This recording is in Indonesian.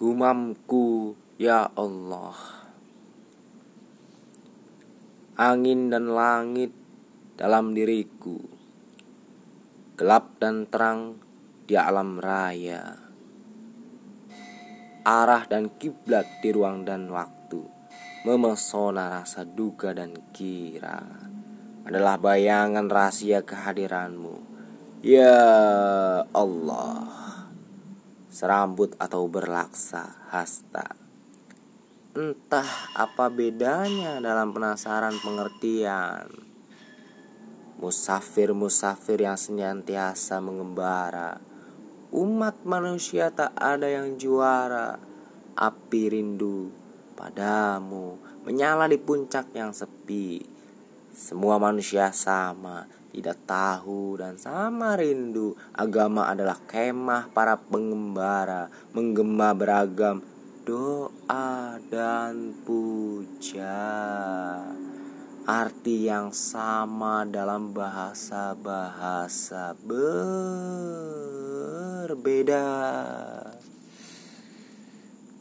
Gumamku, ya Allah. Angin dan langit dalam diriku. Gelap dan terang di alam raya. Arah dan kiblat di ruang dan waktu. Memesona rasa duga dan kira. Adalah bayangan rahasia kehadiranmu. Ya Allah serambut atau berlaksa hasta. Entah apa bedanya dalam penasaran pengertian. Musafir-musafir yang senantiasa mengembara. Umat manusia tak ada yang juara. Api rindu padamu menyala di puncak yang sepi. Semua manusia sama, tidak tahu dan sama rindu. Agama adalah kemah para pengembara, menggema beragam doa dan puja. Arti yang sama dalam bahasa-bahasa berbeda.